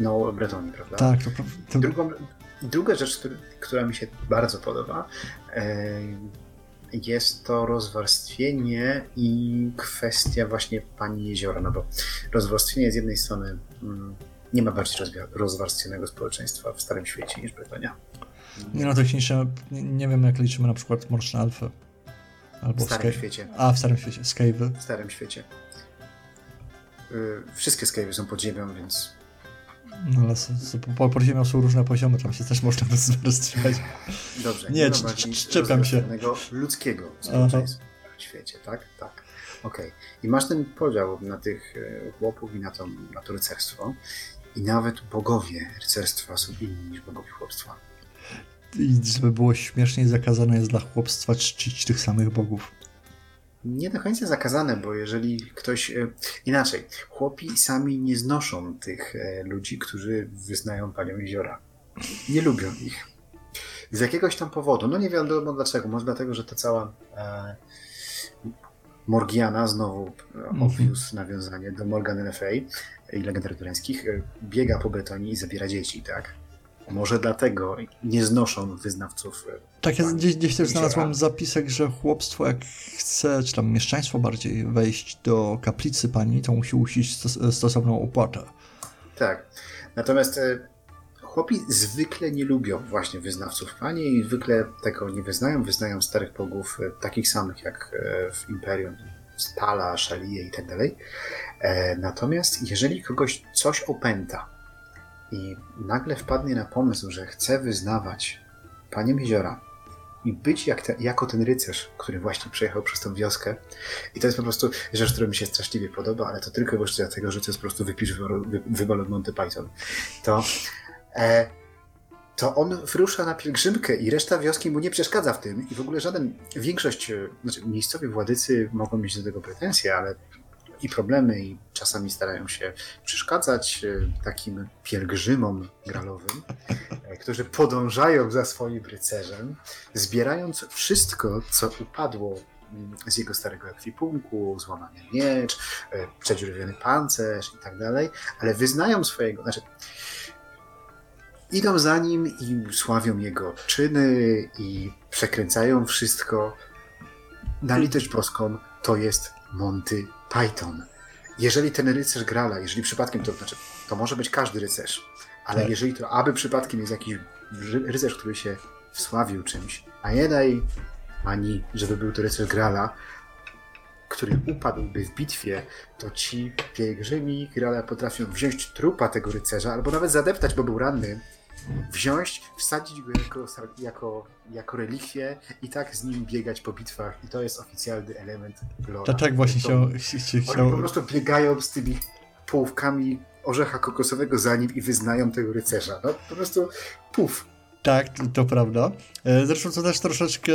no, Bretonii, prawda? Tak, to, to... Drugą, druga rzecz, która mi się bardzo podoba, e, jest to rozwarstwienie i kwestia właśnie pani jeziora, no bo rozwarstwienie z jednej strony mm, nie ma bardziej rozwarstwionego społeczeństwa w Starym Świecie niż Brytania. Nie no, technicznie nie wiem jak liczymy na przykład Mroczne Alfy. Albo w Starym Sky... Świecie. A, w Starym Świecie. Skywy. W Starym Świecie. Yy, wszystkie Skywy są pod ziemią, więc... No ale pod po ziemią są różne poziomy, tam się też można rozwarstwiać. Dobrze. Nie, czepiam się. ludzkiego społeczeństwa w świecie, tak? Tak. Okej. Okay. I masz ten podział na tych e, chłopów i na to, na to rycerstwo. I nawet bogowie rycerstwa są inni niż bogowie chłopstwa. I żeby było śmieszniej, zakazane jest dla chłopstwa czcić tych samych bogów. Nie do końca zakazane, bo jeżeli ktoś. E, inaczej, chłopi sami nie znoszą tych e, ludzi, którzy wyznają panią jeziora. Nie lubią ich. Z jakiegoś tam powodu. No nie wiadomo dlaczego. Może dlatego, że ta cała e, Morgiana, znowu obvious nawiązanie do Morgan Le Fay i legend artureńskich, e, biega po Bretonii i zabiera dzieci, tak? Może dlatego nie znoszą wyznawców. E, tak, ja gdzieś, gdzieś też znalazłem zapisek, że chłopstwo, jak chce, czy tam mieszczaństwo bardziej, wejść do kaplicy pani, to musi usić stos stosowną opłatę. Tak. Natomiast e, chłopi zwykle nie lubią właśnie wyznawców pani i zwykle tego nie wyznają. Wyznają starych bogów, takich samych jak w Imperium, spala, szalije i tak dalej. E, natomiast jeżeli kogoś coś opęta i nagle wpadnie na pomysł, że chce wyznawać Panie Jeziora i być jak te, jako ten rycerz, który właśnie przejechał przez tą wioskę. I to jest po prostu rzecz, która mi się straszliwie podoba, ale to tylko właśnie dlatego, że to jest po prostu wypisz wybal od Monty Python. To, e, to on wyrusza na pielgrzymkę i reszta wioski mu nie przeszkadza w tym. I w ogóle żaden, większość, e, znaczy miejscowi władycy mogą mieć do tego pretensje, ale i problemy i czasami starają się przeszkadzać e, takim pielgrzymom gralowym, e, którzy podążają za swoim rycerzem, zbierając wszystko, co upadło mm, z jego starego ekwipunku, złamany miecz, przedziurawiony pancerz i tak dalej, ale wyznają swojego, znaczy idą za nim i sławią jego czyny i przekręcają wszystko. Na litość boską to jest Monty Python. Jeżeli ten rycerz Grala, jeżeli przypadkiem to znaczy, to może być każdy rycerz, ale tak. jeżeli to aby przypadkiem jest jakiś rycerz, który się wsławił czymś, a nie daj ani, żeby był to rycerz Grala, który upadłby w bitwie, to ci pielgrzymi Grala potrafią wziąć trupa tego rycerza, albo nawet zadeptać, bo był ranny, wziąć, wsadzić go jako, jako, jako relikwię i tak z nim biegać po bitwach. I to jest oficjalny element lore. Tak, tak właśnie to, się, się, chciał... po prostu biegają z tymi połówkami orzecha kokosowego za nim i wyznają tego rycerza. No po prostu puf. Tak, to prawda. E, zresztą to też troszeczkę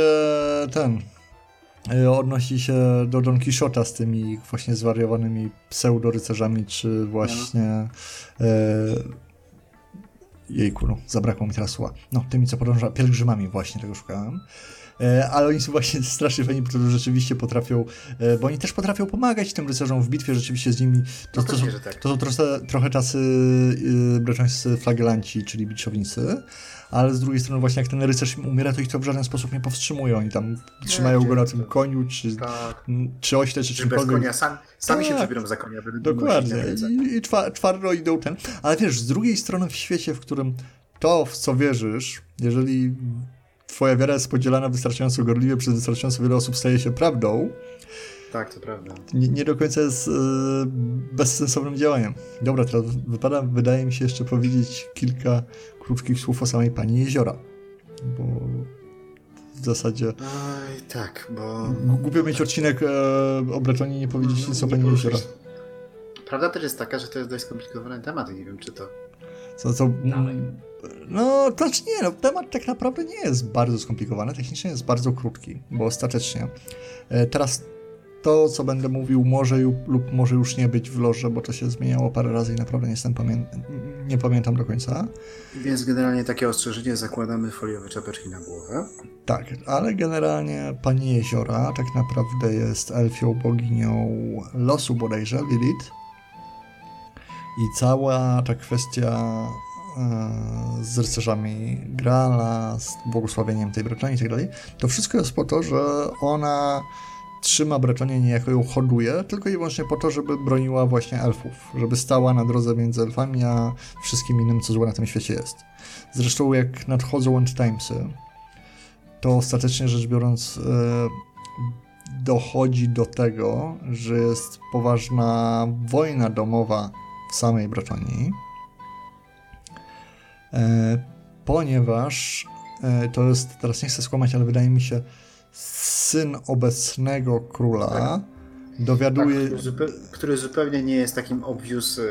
ten e, odnosi się do Don Quixota z tymi właśnie zwariowanymi pseudorycerzami, czy właśnie no. e, Jejku, no, zabrakło mi teraz słowa. No, tymi, co podąża pielgrzymami właśnie tego szukałem. E, ale oni są właśnie strasznie fajni, bo rzeczywiście potrafią, e, bo oni też potrafią pomagać tym rycerzom w bitwie, rzeczywiście z nimi. To, no to, są, tak. to są trochę, trochę czasy yy, breczońscy flagelanci, czyli biczownicy, ale z drugiej strony właśnie jak ten rycerz umiera, to ich to w żaden sposób nie powstrzymuje. Oni tam trzymają go na tym koniu, czy, tak. czy ośle, czy czymkolwiek. Bez konia, sam, sami tak. się przebiorą za konia. Dokładnie. I, i twardo idą ten. Ale wiesz, z drugiej strony w świecie, w którym to, w co wierzysz, jeżeli twoja wiara jest podzielana wystarczająco gorliwie przez wystarczająco wiele osób, staje się prawdą, tak, to prawda. Nie, nie do końca jest e, bezsensownym działaniem. Dobra, teraz wypada, wydaje mi się, jeszcze powiedzieć kilka krótkich słów o samej pani Jeziora. Bo w zasadzie... Oj, tak, bo... Głupio mieć odcinek e, o Bretonie i nie powiedzieć nic o pani Jeziora. Prawda też jest taka, że to jest dość skomplikowany temat i nie wiem, czy to... Co, co... No, to znaczy nie, no, temat tak naprawdę nie jest bardzo skomplikowany, technicznie jest bardzo krótki, bo ostatecznie e, teraz to, co będę mówił, może lub może już nie być w loże, bo to się zmieniało parę razy i naprawdę nie, jestem pamię nie pamiętam do końca. Więc generalnie takie ostrzeżenie zakładamy foliowe czapeczki na głowę. Tak, ale generalnie Pani Jeziora tak naprawdę jest elfią boginią losu bodajże, Lilith. I cała ta kwestia z rycerzami Grala, z błogosławieniem tej Brytanii i tak dalej, to wszystko jest po to, że ona trzyma Bretonie niejako ją hoduje, tylko i wyłącznie po to, żeby broniła właśnie elfów, żeby stała na drodze między elfami, a wszystkim innym, co złe na tym świecie jest. Zresztą jak nadchodzą End Timesy, to ostatecznie rzecz biorąc e, dochodzi do tego, że jest poważna wojna domowa w samej Bretonii, e, ponieważ e, to jest, teraz nie chcę skłamać, ale wydaje mi się, syn obecnego króla tak. dowiaduje... Tak, który, który, zupełnie nie jest takim obvious y,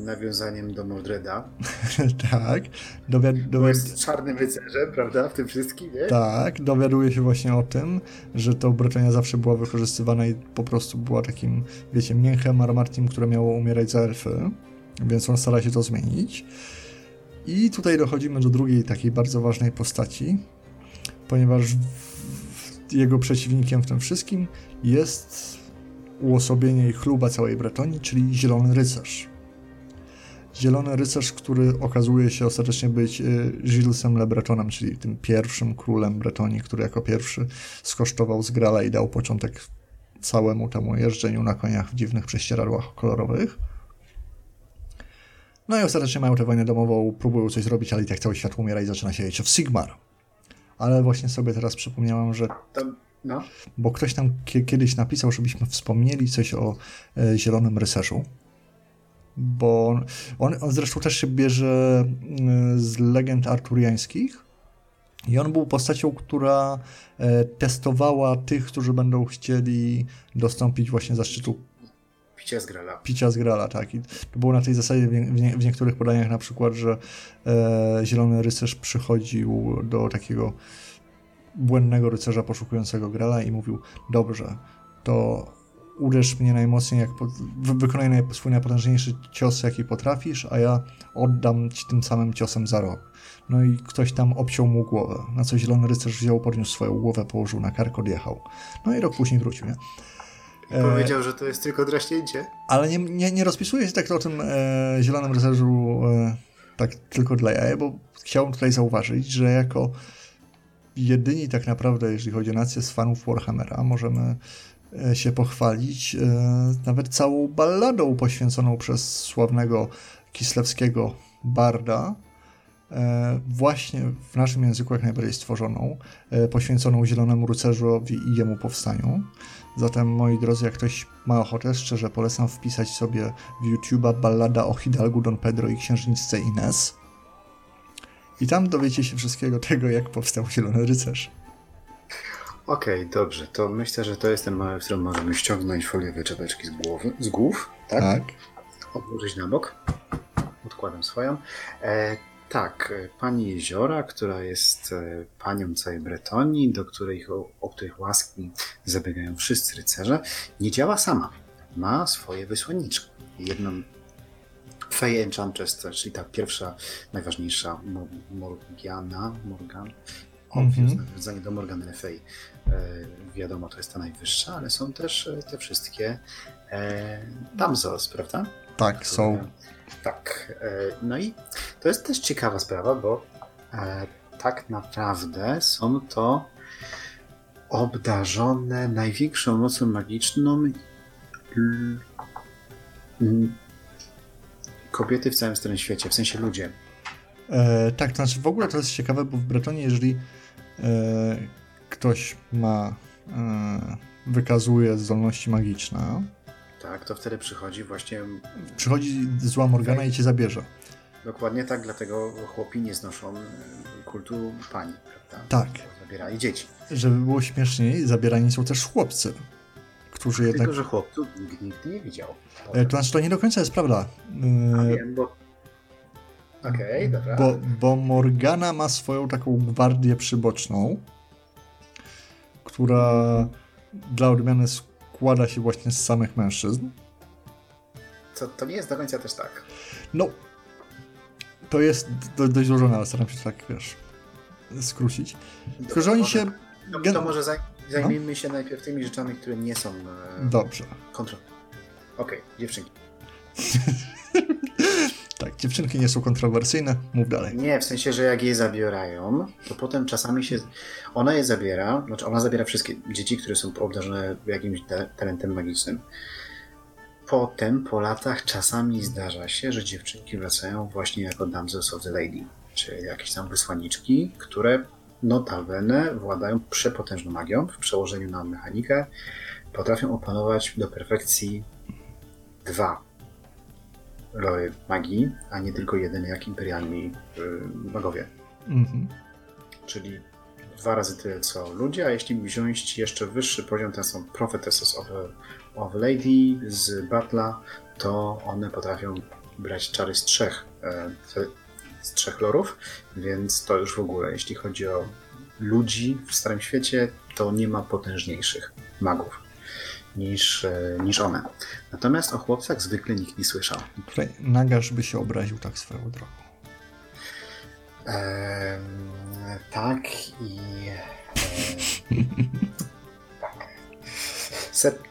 nawiązaniem do Mordreda. tak. Dowiad, dowiad... jest czarnym rycerzem, prawda, w tym wszystkim, nie? Tak, dowiaduje się właśnie o tym, że to Bretonia zawsze była wykorzystywana i po prostu była takim, wiecie, mięchem armatnim, które miało umierać za elfy, więc on stara się to zmienić. I tutaj dochodzimy do drugiej takiej bardzo ważnej postaci, ponieważ jego przeciwnikiem w tym wszystkim jest uosobienie i chluba całej Bretonii, czyli Zielony Rycerz. Zielony Rycerz, który okazuje się ostatecznie być y, Gillesem Le Bretonem, czyli tym pierwszym królem Bretonii, który jako pierwszy skosztował z Grala i dał początek całemu temu jeżdżeniu na koniach w dziwnych prześcieradłach kolorowych. No i ostatecznie mają tę wojnę domową, próbują coś zrobić, ale i tak cały świat umiera i zaczyna się Age of Sigmar ale właśnie sobie teraz przypomniałam, że... No. Bo ktoś tam kiedyś napisał, żebyśmy wspomnieli coś o e, Zielonym Rycerzu. Bo on, on, on zresztą też się bierze mm, z legend arturiańskich. I on był postacią, która e, testowała tych, którzy będą chcieli dostąpić właśnie zaszczytu Picia z grala. Picia z grala, tak. I to było na tej zasadzie w, nie, w niektórych podaniach na przykład, że e, Zielony Rycerz przychodził do takiego błędnego rycerza poszukującego grala i mówił, dobrze, to uderz mnie najmocniej, jak po, wykonaj naj, swój najpotężniejszy cios, jaki potrafisz, a ja oddam ci tym samym ciosem za rok. No i ktoś tam obciął mu głowę, na co Zielony Rycerz wziął, podniósł swoją głowę, położył na kark, odjechał. No i rok później wrócił, nie? I powiedział, że to jest tylko draśnięcie. Ale nie, nie, nie rozpisuje się tak o tym e, Zielonym Rycerzu e, tak tylko dla jaja, bo chciałbym tutaj zauważyć, że jako jedyni tak naprawdę, jeżeli chodzi o nację z fanów Warhammera, możemy e, się pochwalić e, nawet całą balladą poświęconą przez sławnego kislewskiego barda, e, właśnie w naszym języku jak najbardziej stworzoną, poświęconą Zielonemu Rycerzowi i jemu powstaniu. Zatem, moi drodzy, jak ktoś ma ochotę, szczerze polecam wpisać sobie w YouTube'a ballada o Hidalgu Don Pedro i księżniczce Ines. I tam dowiecie się wszystkiego tego, jak powstał Zielony Rycerz. Okej, okay, dobrze. To myślę, że to jest ten moment, w którym możemy ściągnąć foliowe czapeczki z, głowy, z głów, tak? Tak. Odłożyć na bok. Odkładam swoją. E, tak, pani Jeziora, która jest e, panią całej Bretonii, do której, o, których łaski zabiegają wszyscy rycerze, nie działa sama. Ma swoje wysłanniczki. Jedną Fey Enchantress, czyli ta pierwsza, najważniejsza Morgana, Morgan, obvious mm -hmm. nawiązanie do Morgany Fey. E, wiadomo, to jest ta najwyższa, ale są też e, te wszystkie e, Damsels, prawda? Tak, są. Tak. E, no i to jest też ciekawa sprawa, bo e, tak naprawdę są to obdarzone największą mocą magiczną kobiety w całym starym świecie, w sensie ludzie. E, tak, to znaczy w ogóle to jest ciekawe, bo w Bretonie, jeżeli e, ktoś ma, e, wykazuje zdolności magiczne, tak, to wtedy przychodzi właśnie. Przychodzi zła Morgana i cię zabierze. Dokładnie tak, dlatego chłopi nie znoszą kultu pani, prawda? Tak. Zabierali dzieci. Żeby było śmieszniej, zabierani są też chłopcy którzy jednak... Tylko, że chłopców nikt, nikt nie widział. Potem. To znaczy, to nie do końca jest prawda. A wiem, bo... Okej, okay, dobra. Bo, bo Morgana ma swoją taką gwardię przyboczną, która dla odmiany składa się właśnie z samych mężczyzn. Co, to nie jest do końca też tak. No, to jest do, dość złożone, ale staram się tak, wiesz, skrócić. Tylko, że oni się... To, to może zaj Zajmijmy no? się najpierw tymi rzeczami, które nie są e, Dobrze. kontrowersyjne. Okej, okay, dziewczynki. dziewczynki nie są kontrowersyjne, mów dalej. Nie, w sensie, że jak je zabierają, to potem czasami się. Ona je zabiera, znaczy ona zabiera wszystkie dzieci, które są obdarzone jakimś talentem magicznym. Potem po latach czasami zdarza się, że dziewczynki wracają właśnie jako Damsels of the Lady, czyli jakieś tam wysłanniczki, które notabene władają przepotężną magią w przełożeniu na mechanikę. Potrafią opanować do perfekcji dwa roje magii, a nie tylko jeden jak imperialni magowie. Mhm. Czyli dwa razy tyle co ludzie, a jeśli wziąć jeszcze wyższy poziom, to są Prophetesses of, of Lady z Batla, to one potrafią brać czary z trzech e, z trzech lorów, więc to już w ogóle, jeśli chodzi o ludzi w Starym Świecie, to nie ma potężniejszych magów niż, e, niż one. Natomiast o chłopcach zwykle nikt nie słyszał. Tutaj Nagasz by się obraził tak swoją drogą. Eee, tak i... E, tak. Set,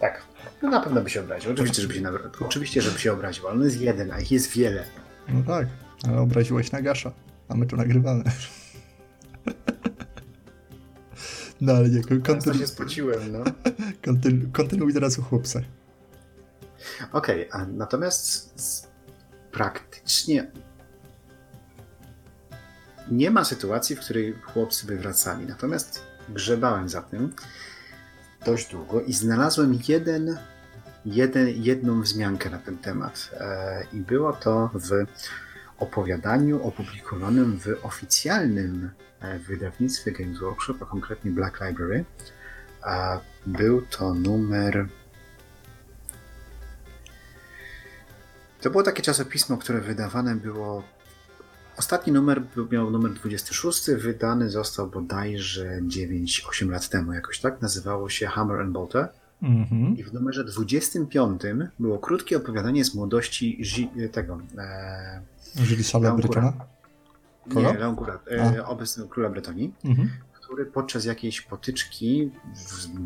tak. No na pewno by się obraził. Oczywiście, żeby się, oczywiście, żeby się obraził, ale on jest jeden, a ich jest wiele. No tak. Ale obraziłeś Nagasza, a my to nagrywamy. No ale nie, kontynuuj. się spociłem, no. Kontynu kontynuuj teraz o chłopcach. Okej, okay, natomiast praktycznie nie ma sytuacji, w której chłopcy by wracali. Natomiast grzebałem za tym dość długo i znalazłem jeden, jeden, jedną wzmiankę na ten temat. E, I było to w opowiadaniu opublikowanym w oficjalnym e, wydawnictwie Games Workshop, a konkretnie Black Library. Był to numer. To było takie czasopismo, które wydawane było. Ostatni numer miał numer 26, wydany został bodajże 9-8 lat temu, jakoś tak. Nazywało się Hammer and Bolter. Mhm. I w numerze 25 było krótkie opowiadanie z młodości Zi- tego. E, Żyli salę Lankura. Brytona? Kogo? nie, Lankura, e, obecnego króla Bretonii, Mhm. który podczas jakiejś potyczki,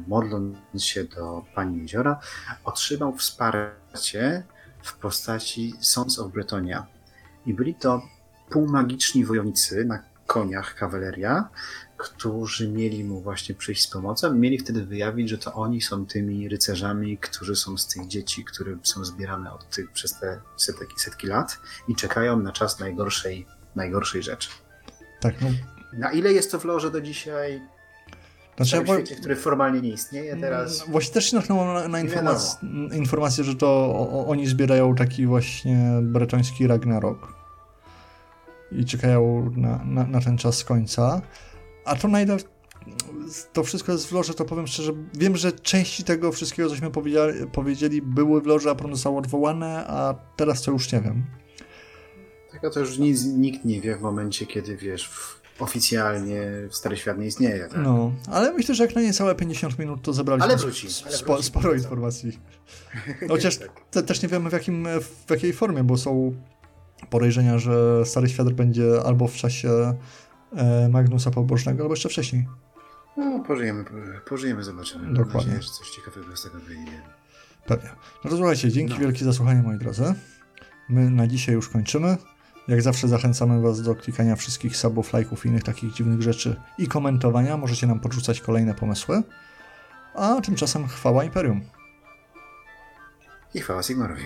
modląc się do pani jeziora, otrzymał wsparcie w postaci Sons of Bretonia. I byli to półmagiczni wojownicy na koniach kawaleria, którzy mieli mu właśnie przyjść z pomocą. Mieli wtedy wyjawić, że to oni są tymi rycerzami, którzy są z tych dzieci, które są zbierane od tych, przez te setki, setki lat i czekają na czas najgorszej, najgorszej rzeczy. Tak, no. Na ile jest to w lorze do dzisiaj? Znaczy, ja, tym bo- świecie, który formalnie nie istnieje teraz. No, Właśnie też się natknąłem na, na informac- informację, że to o, o, oni zbierają taki właśnie bretoński Ragnarok i czekają na, na, na ten czas końca. A to na ile to wszystko jest w lorze, to powiem szczerze, wiem, że części tego wszystkiego, cośmy powiedzieli, powiedzieli były w lorze, a potem zostały odwołane, a teraz to już nie wiem. Tego to już nic, nikt nie wie w momencie, kiedy wiesz, oficjalnie Stary Świat nie istnieje. Tak? No, ale myślę, że jak na niecałe 50 minut to zebraliśmy Ale wróci, ale spo, wróci, sporo wróci. informacji. Chociaż Tak. te, też nie wiemy w, jakim, w jakiej formie, bo są podejrzenia, że Stary Świat będzie albo w czasie e, Magnusa Pobożnego, albo jeszcze wcześniej. No, pożyjemy, pożyjemy, zobaczymy. Mam Dokładnie. nadzieję, że coś ciekawego z tego wyjdzie. Pewnie. No to słuchajcie, dzięki No. wielkie za słuchanie, moi drodzy. My na dzisiaj już kończymy. Jak zawsze zachęcamy Was do klikania wszystkich subów, lajków i innych takich dziwnych rzeczy i komentowania. Możecie nam podrzucać kolejne pomysły. A tymczasem chwała Imperium. I chwała Sigmarowi.